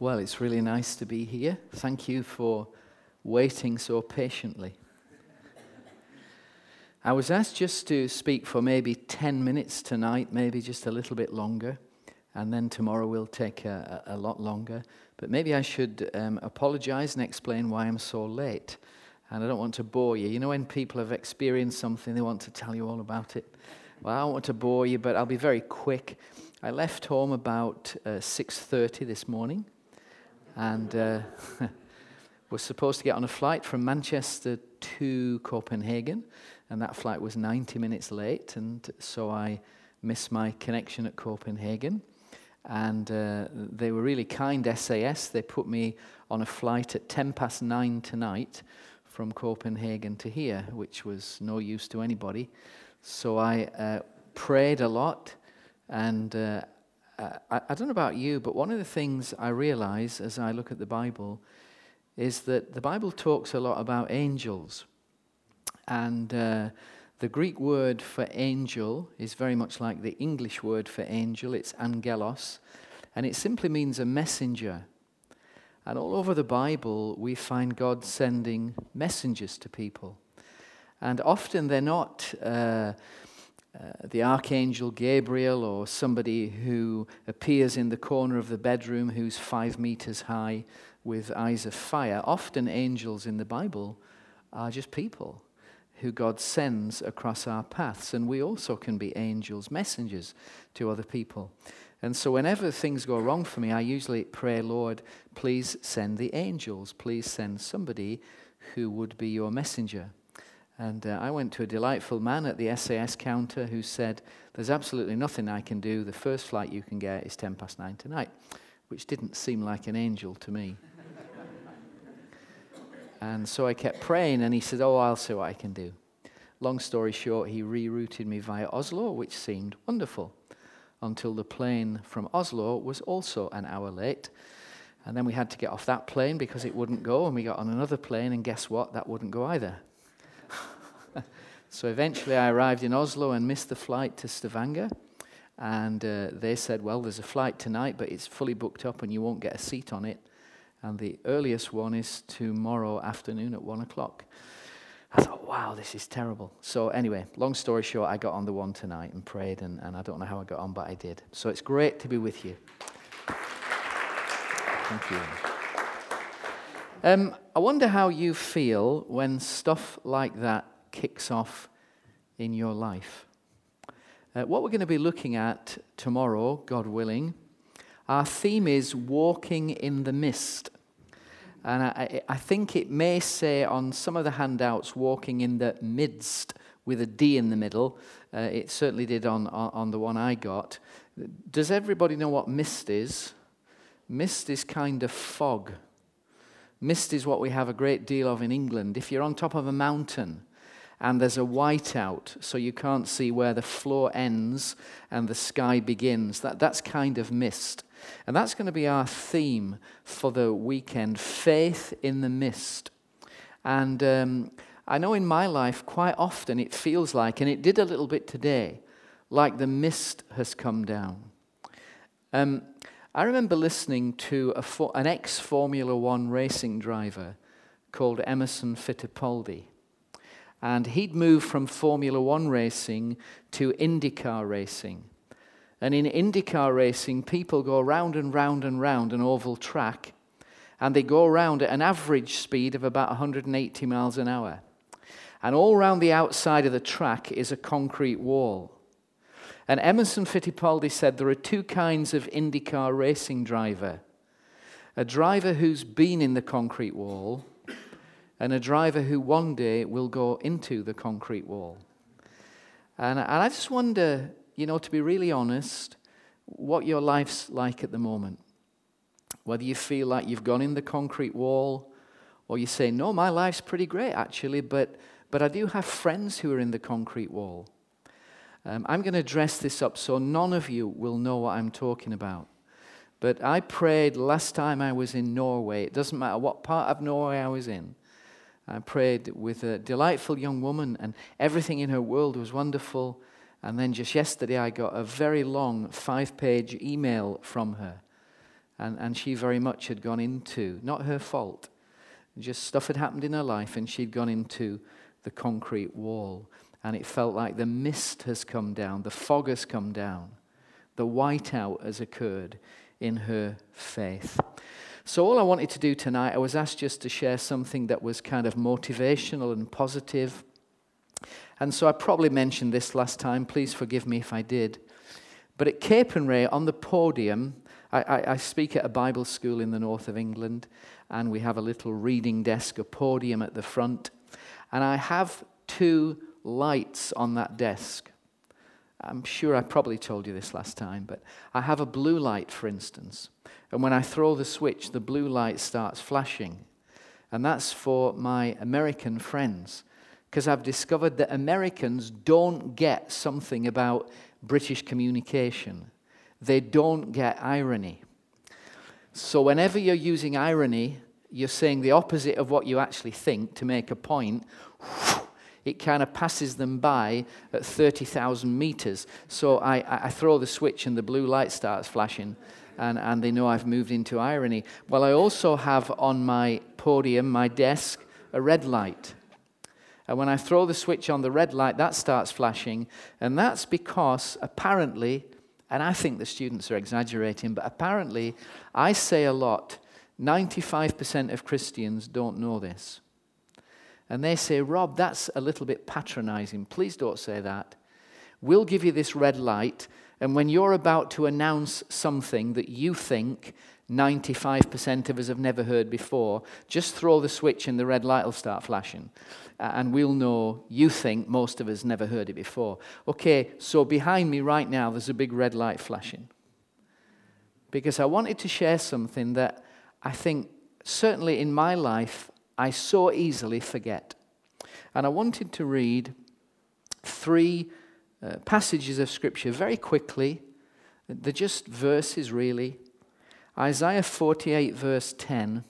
Well, it's really nice to be here. Thank you for waiting so patiently. I was asked just to speak for maybe 10 minutes tonight, maybe just a little bit longer, and then tomorrow will take a, a, lot longer. But maybe I should um, apologize and explain why I'm so late. And I don't want to bore you. You know, when people have experienced something, they want to tell you all about it. Well, I don't want to bore you, but I'll be very quick. I left home about uh, 6:30 this morning and uh, was supposed to get on a flight from Manchester to Copenhagen, and that flight was 90 minutes late, and so I missed my connection at Copenhagen. And uh, they were really kind, SAS. They put me on a flight at 10 past 9 tonight from Copenhagen to here, which was no use to anybody. So I uh, prayed a lot and uh, I, I don't know about you, but one of the things I realize as I look at the Bible is that the Bible talks a lot about angels. And uh, the Greek word for angel is very much like the English word for angel. It's angelos. And it simply means a messenger. And all over the Bible, we find God sending messengers to people. And often they're not. Uh, uh, the archangel Gabriel or somebody who appears in the corner of the bedroom who's five meters high with eyes of fire. Often, angels in the Bible are just people who God sends across our paths, and we also can be angels, messengers to other people. And so, whenever things go wrong for me, I usually pray, Lord, please send the angels. Please send somebody who would be your messenger. And uh, I went to a delightful man at the SAS counter who said, There's absolutely nothing I can do. The first flight you can get is 10 past 9 tonight, which didn't seem like an angel to me. and so I kept praying, and he said, Oh, I'll see what I can do. Long story short, he rerouted me via Oslo, which seemed wonderful, until the plane from Oslo was also an hour late. And then we had to get off that plane because it wouldn't go, and we got on another plane, and guess what? That wouldn't go either. So eventually I arrived in Oslo and missed the flight to Stavanger. And uh, they said, Well, there's a flight tonight, but it's fully booked up and you won't get a seat on it. And the earliest one is tomorrow afternoon at one o'clock. I thought, wow, this is terrible. So, anyway, long story short, I got on the one tonight and prayed, and, and I don't know how I got on, but I did. So, it's great to be with you. Thank you. Um, I wonder how you feel when stuff like that kicks off in your life. Uh, what we're going to be looking at tomorrow, God willing, our theme is walking in the mist. And I, I, think it may say on some of the handouts, walking in the midst with a D in the middle. Uh, it certainly did on, on, on the one I got. Does everybody know what mist is? Mist is kind of fog. Mist is what we have a great deal of in England. If you're on top of a mountain and there's a whiteout, so you can't see where the floor ends and the sky begins. That, that's kind of mist. And that's going to be our theme for the weekend faith in the mist. And um, I know in my life, quite often it feels like, and it did a little bit today, like the mist has come down. Um, I remember listening to a, an ex Formula One racing driver called Emerson Fittipaldi. And he'd moved from Formula One racing to IndyCar racing. And in IndyCar racing, people go round and round and round an oval track, and they go around at an average speed of about 180 miles an hour. And all around the outside of the track is a concrete wall. And Emerson Fittipaldi said there are two kinds of IndyCar racing driver a driver who's been in the concrete wall and a driver who one day will go into the concrete wall. And, I just wonder, you know, to be really honest, what your life's like at the moment. Whether you feel like you've gone in the concrete wall, or you say, no, my life's pretty great actually, but, but I do have friends who are in the concrete wall. Um, I'm going to dress this up so none of you will know what I'm talking about. But I prayed last time I was in Norway. It doesn't matter what part of Norway I was in. I prayed with a delightful young woman, and everything in her world was wonderful. And then just yesterday, I got a very long five page email from her. And, and she very much had gone into, not her fault, just stuff had happened in her life, and she'd gone into the concrete wall. And it felt like the mist has come down, the fog has come down, the whiteout has occurred in her faith. So, all I wanted to do tonight, I was asked just to share something that was kind of motivational and positive. And so I probably mentioned this last time. Please forgive me if I did. But at Capernwray, on the podium, I, I, I, speak at a Bible school in the north of England, and we have a little reading desk, a podium at the front. And I have two lights on that desk. I'm sure I probably told you this last time, but I have a blue light, for instance. And when I throw the switch, the blue light starts flashing. And that's for my American friends, because I've discovered that Americans don't get something about British communication. They don't get irony. So whenever you're using irony, you're saying the opposite of what you actually think to make a point. It kind of passes them by at 30,000 meters. So I, I throw the switch and the blue light starts flashing, and, and they know I've moved into irony. Well, I also have on my podium, my desk, a red light. And when I throw the switch on the red light, that starts flashing. And that's because apparently, and I think the students are exaggerating, but apparently I say a lot 95% of Christians don't know this. And they say, Rob, that's a little bit patronizing. Please don't say that. We'll give you this red light, and when you're about to announce something that you think 95% of us have never heard before, just throw the switch and the red light will start flashing. And we'll know you think most of us never heard it before. Okay, so behind me right now, there's a big red light flashing. Because I wanted to share something that I think, certainly in my life, I so easily forget. And I wanted to read three uh, passages of Scripture very quickly. They're just verses, really. Isaiah 48, verse 10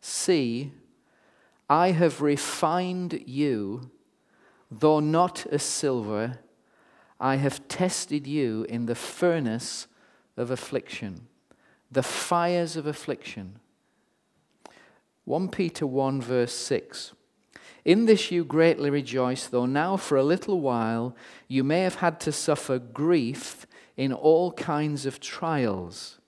See, I have refined you, though not as silver, I have tested you in the furnace of affliction the fires of affliction. 1 Peter 1, verse 6. In this you greatly rejoice, though now for a little while you may have had to suffer grief in all kinds of trials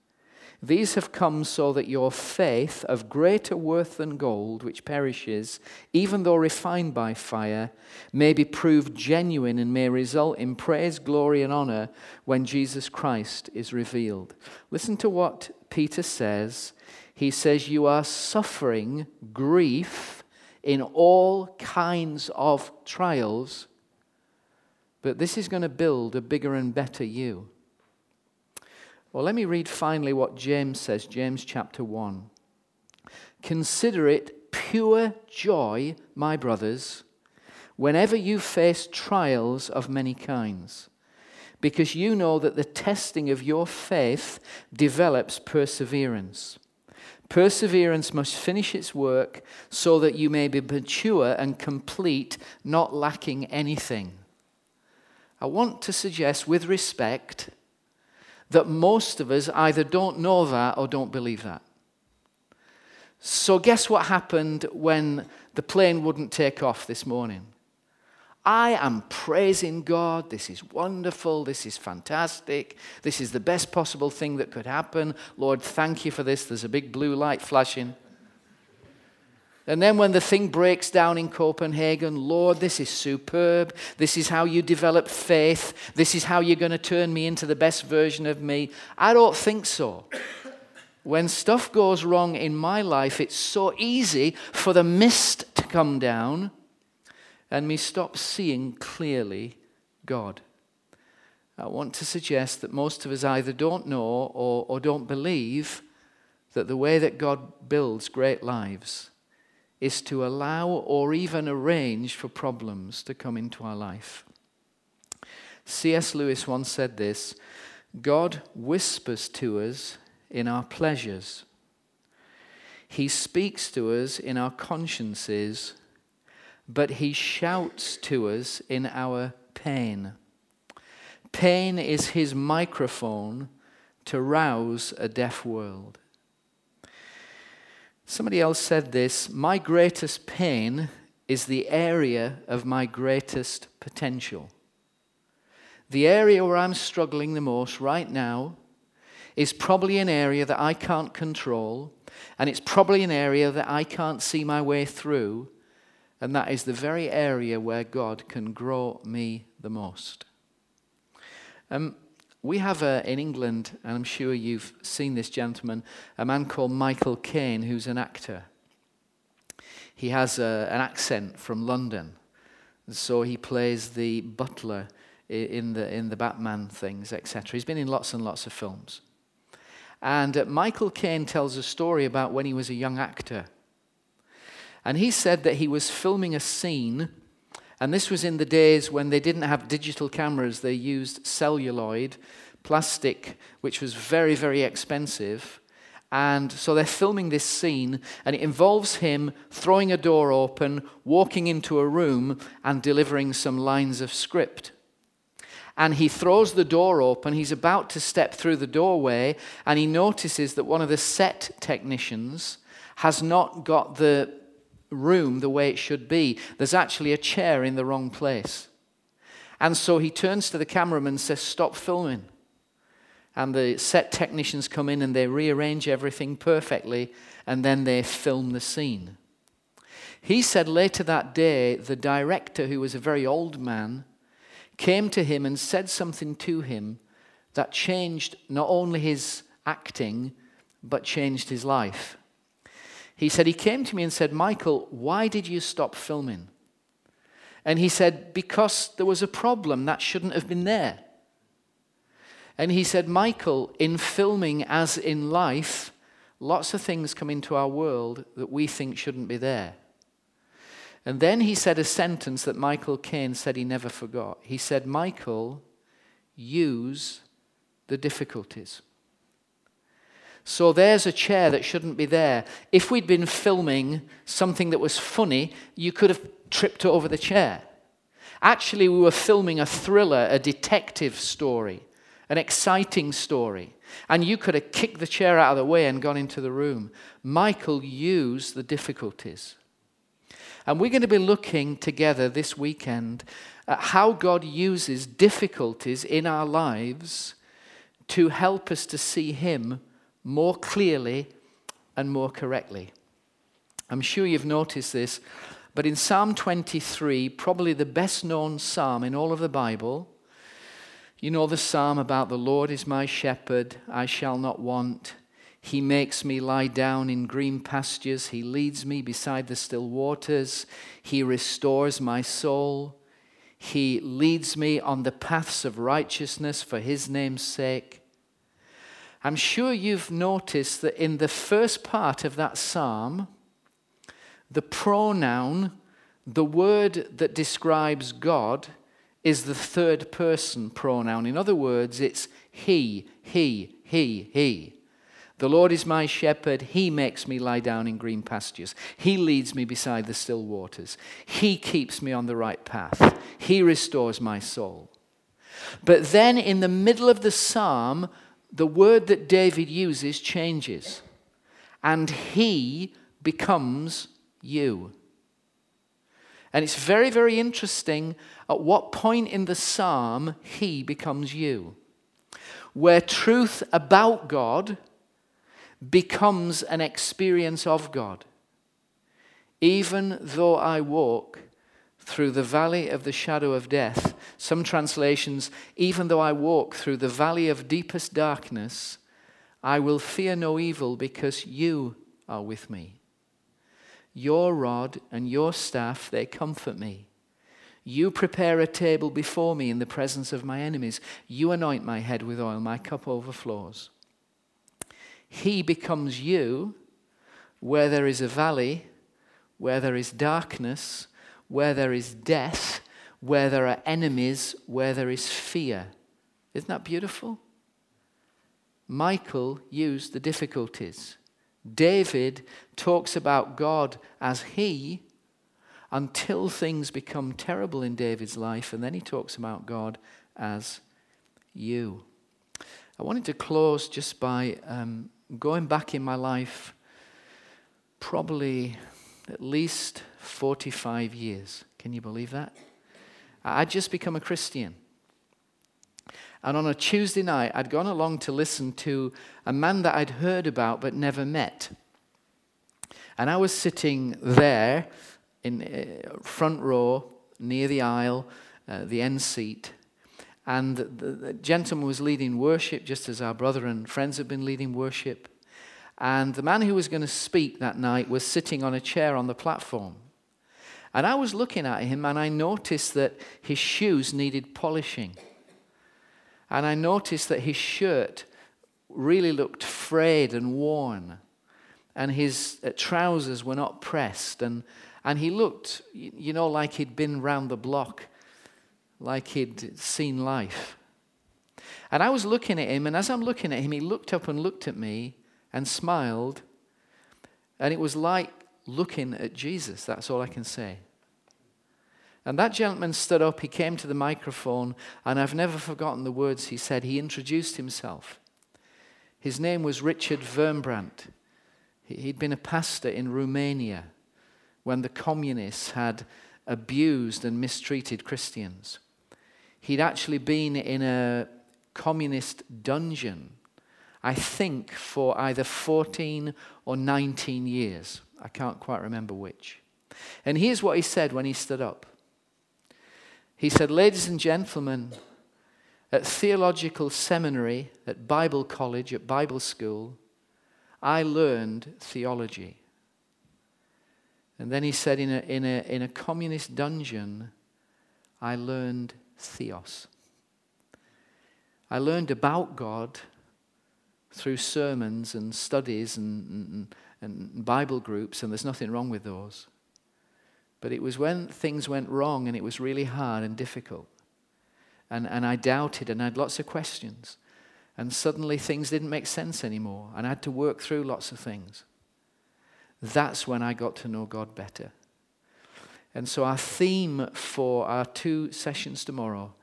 these have come so that your faith, of greater worth than gold, which perishes, even though refined by fire, may be proved genuine and may result in praise, glory, and honor when Jesus Christ is revealed. Listen to what Peter says. He says, You are suffering grief in all kinds of trials, but this is going to build a bigger and better you. Well, let me read finally what James says, James chapter 1. Consider it pure joy, my brothers, whenever you face trials of many kinds, because you know that the testing of your faith develops perseverance. Perseverance must finish its work so that you may be mature and complete, not lacking anything. I want to suggest, with respect, that most of us either don't know that or don't believe that. So, guess what happened when the plane wouldn't take off this morning? I am praising God. This is wonderful. This is fantastic. This is the best possible thing that could happen. Lord, thank you for this. There's a big blue light flashing. And then when the thing breaks down in Copenhagen, Lord, this is superb. This is how you develop faith. This is how you're going to turn me into the best version of me. I don't think so. When stuff goes wrong in my life, it's so easy for the mist to come down and me stop seeing clearly God. I want to suggest that most of us either don't know or, or don't believe that the way that God builds great lives is to allow or even arrange for problems to come into our life. C.S. Lewis once said this God whispers to us in our pleasures, He speaks to us in our consciences, but He shouts to us in our pain. Pain is His microphone to rouse a deaf world. Somebody else said this My greatest pain is the area of my greatest potential. The area where I'm struggling the most right now is probably an area that I can't control, and it's probably an area that I can't see my way through, and that is the very area where God can grow me the most. Um, we have in England, and I'm sure you've seen this gentleman, a man called Michael Caine, who's an actor. He has a, an accent from London, so he plays the butler in the, in the Batman things, etc. He's been in lots and lots of films. And uh, Michael Caine tells a story about when he was a young actor. And he said that he was filming a scene, and this was in the days when they didn't have digital cameras, they used celluloid, plastic, which was very, very expensive. And so they're filming this scene, and it involves him throwing a door open, walking into a room, and delivering some lines of script and he throws the door open. He's about to step through the doorway, and he notices that one of the set technicians has not got the room the way it should be. There's actually a chair in the wrong place. And so he turns to the cameraman and says, Stop filming. And the set technicians come in and they rearrange everything perfectly, and then they film the scene. He said later that day, the director, who was a very old man, came to him and said something to him that changed not only his acting, but changed his life. He said, He came to me and said, Michael, why did you stop filming? And he said, Because there was a problem that shouldn't have been there. And he said, Michael, in filming as in life, lots of things come into our world that we think shouldn't be there. And then he said a sentence that Michael Caine said he never forgot. He said, Michael, use the difficulties. So there's a chair that shouldn't be there. If we'd been filming something that was funny, you could have tripped over the chair. Actually, we were filming a thriller, a detective story, an exciting story. And you could have kicked the chair out of the way and gone into the room. Michael used the difficulties. And we're going to be looking together this weekend at how God uses difficulties in our lives to help us to see Him more clearly and more correctly. I'm sure you've noticed this, but in Psalm 23, probably the best known psalm in all of the Bible, you know the psalm about the Lord is my shepherd, I shall not want. He makes me lie down in green pastures. He leads me beside the still waters. He restores my soul. He leads me on the paths of righteousness for his name's sake. I'm sure you've noticed that in the first part of that psalm, the pronoun, the word that describes God, is the third person pronoun. In other words, it's he, he, he, he. The Lord is my shepherd. He makes me lie down in green pastures. He leads me beside the still waters. He keeps me on the right path. He restores my soul. But then in the middle of the psalm, the word that David uses changes. And he becomes you. And it's very, very interesting at what point in the psalm he becomes you. Where truth about God becomes an experience of God. Even though I walk through the valley of the shadow of death, some translations, even though I walk through the valley of deepest darkness, I will fear no evil because you are with me. Your rod and your staff, they comfort me. You prepare a table before me in the presence of my enemies. You anoint my head with oil, my cup overflows. He becomes you where there is a valley, where there is darkness, where there is death, where there are enemies, where there is fear. Isn't that beautiful? Michael used the difficulties. David talks about God as He until things become terrible in David's life, and then he talks about God as you. I wanted to close just by um, going back in my life probably at least 45 years. Can you believe that? I'd just become a Christian. And on a Tuesday night, I'd gone along to listen to a man that I'd heard about but never met. And I was sitting there in uh, front row near the aisle, uh, the end seat. And the, the gentleman was leading worship, just as our brother and friends had been leading worship. And the man who was going to speak that night was sitting on a chair on the platform. And I was looking at him and I noticed that his shoes needed polishing. And I noticed that his shirt really looked frayed and worn. And his uh, trousers were not pressed. And, and he looked, you know, like he'd been round the block, like he'd seen life. And I was looking at him, and as I'm looking at him, he looked up and looked at me and smiled. And it was like looking at Jesus. That's all I can say. And that gentleman stood up, he came to the microphone, and I've never forgotten the words he said. He introduced himself. His name was Richard Wurmbrand. He'd been a pastor in Romania when the communists had abused and mistreated Christians. He'd actually been in a communist dungeon, I think, for either 14 or 19 years. I can't quite remember which. And here's what he said when he stood up he said, Ladies and gentlemen, at theological seminary, at Bible college, at Bible school, I learned theology. And then he said, in a, in a, in a communist dungeon, I learned theos. I learned about God through sermons and studies and, and, and Bible groups, and there's nothing wrong with those. But it was when things went wrong and it was really hard and difficult. And, and I doubted and I had lots of questions. And suddenly things didn't make sense anymore. And I had to work through lots of things. That's when I got to know God better. And so our theme for our two sessions tomorrow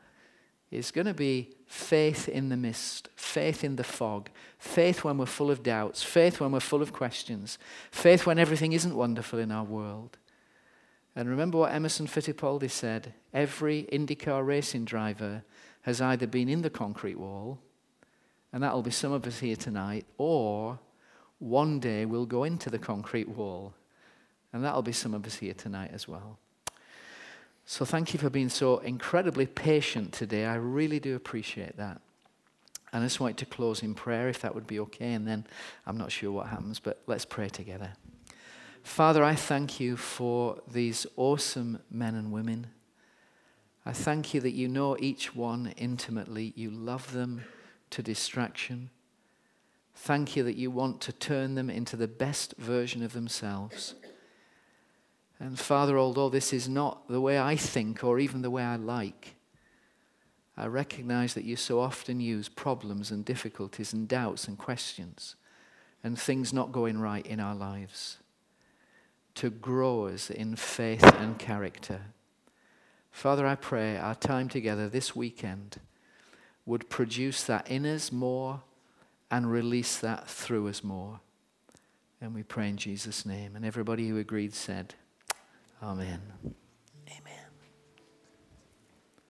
is going to be faith in the mist, faith in the fog, faith when we're full of doubts, faith when we're full of questions, faith when everything isn't wonderful in our world. And remember what Emerson Fittipaldi said every IndyCar racing driver has either been in the concrete wall, and that'll be some of us here tonight, or one day we'll go into the concrete wall, and that'll be some of us here tonight as well. So thank you for being so incredibly patient today. I really do appreciate that. And I just want to close in prayer, if that would be okay, and then I'm not sure what happens, but let's pray together. Father, I thank you for these awesome men and women. I thank you that you know each one intimately. You love them to distraction. Thank you that you want to turn them into the best version of themselves. And Father, although this is not the way I think or even the way I like, I recognize that you so often use problems and difficulties and doubts and questions and things not going right in our lives to grow us in faith and character. Father, I pray our time together this weekend would produce that in us more and release that through us more. And we pray in Jesus' name. And everybody who agreed said, Amen.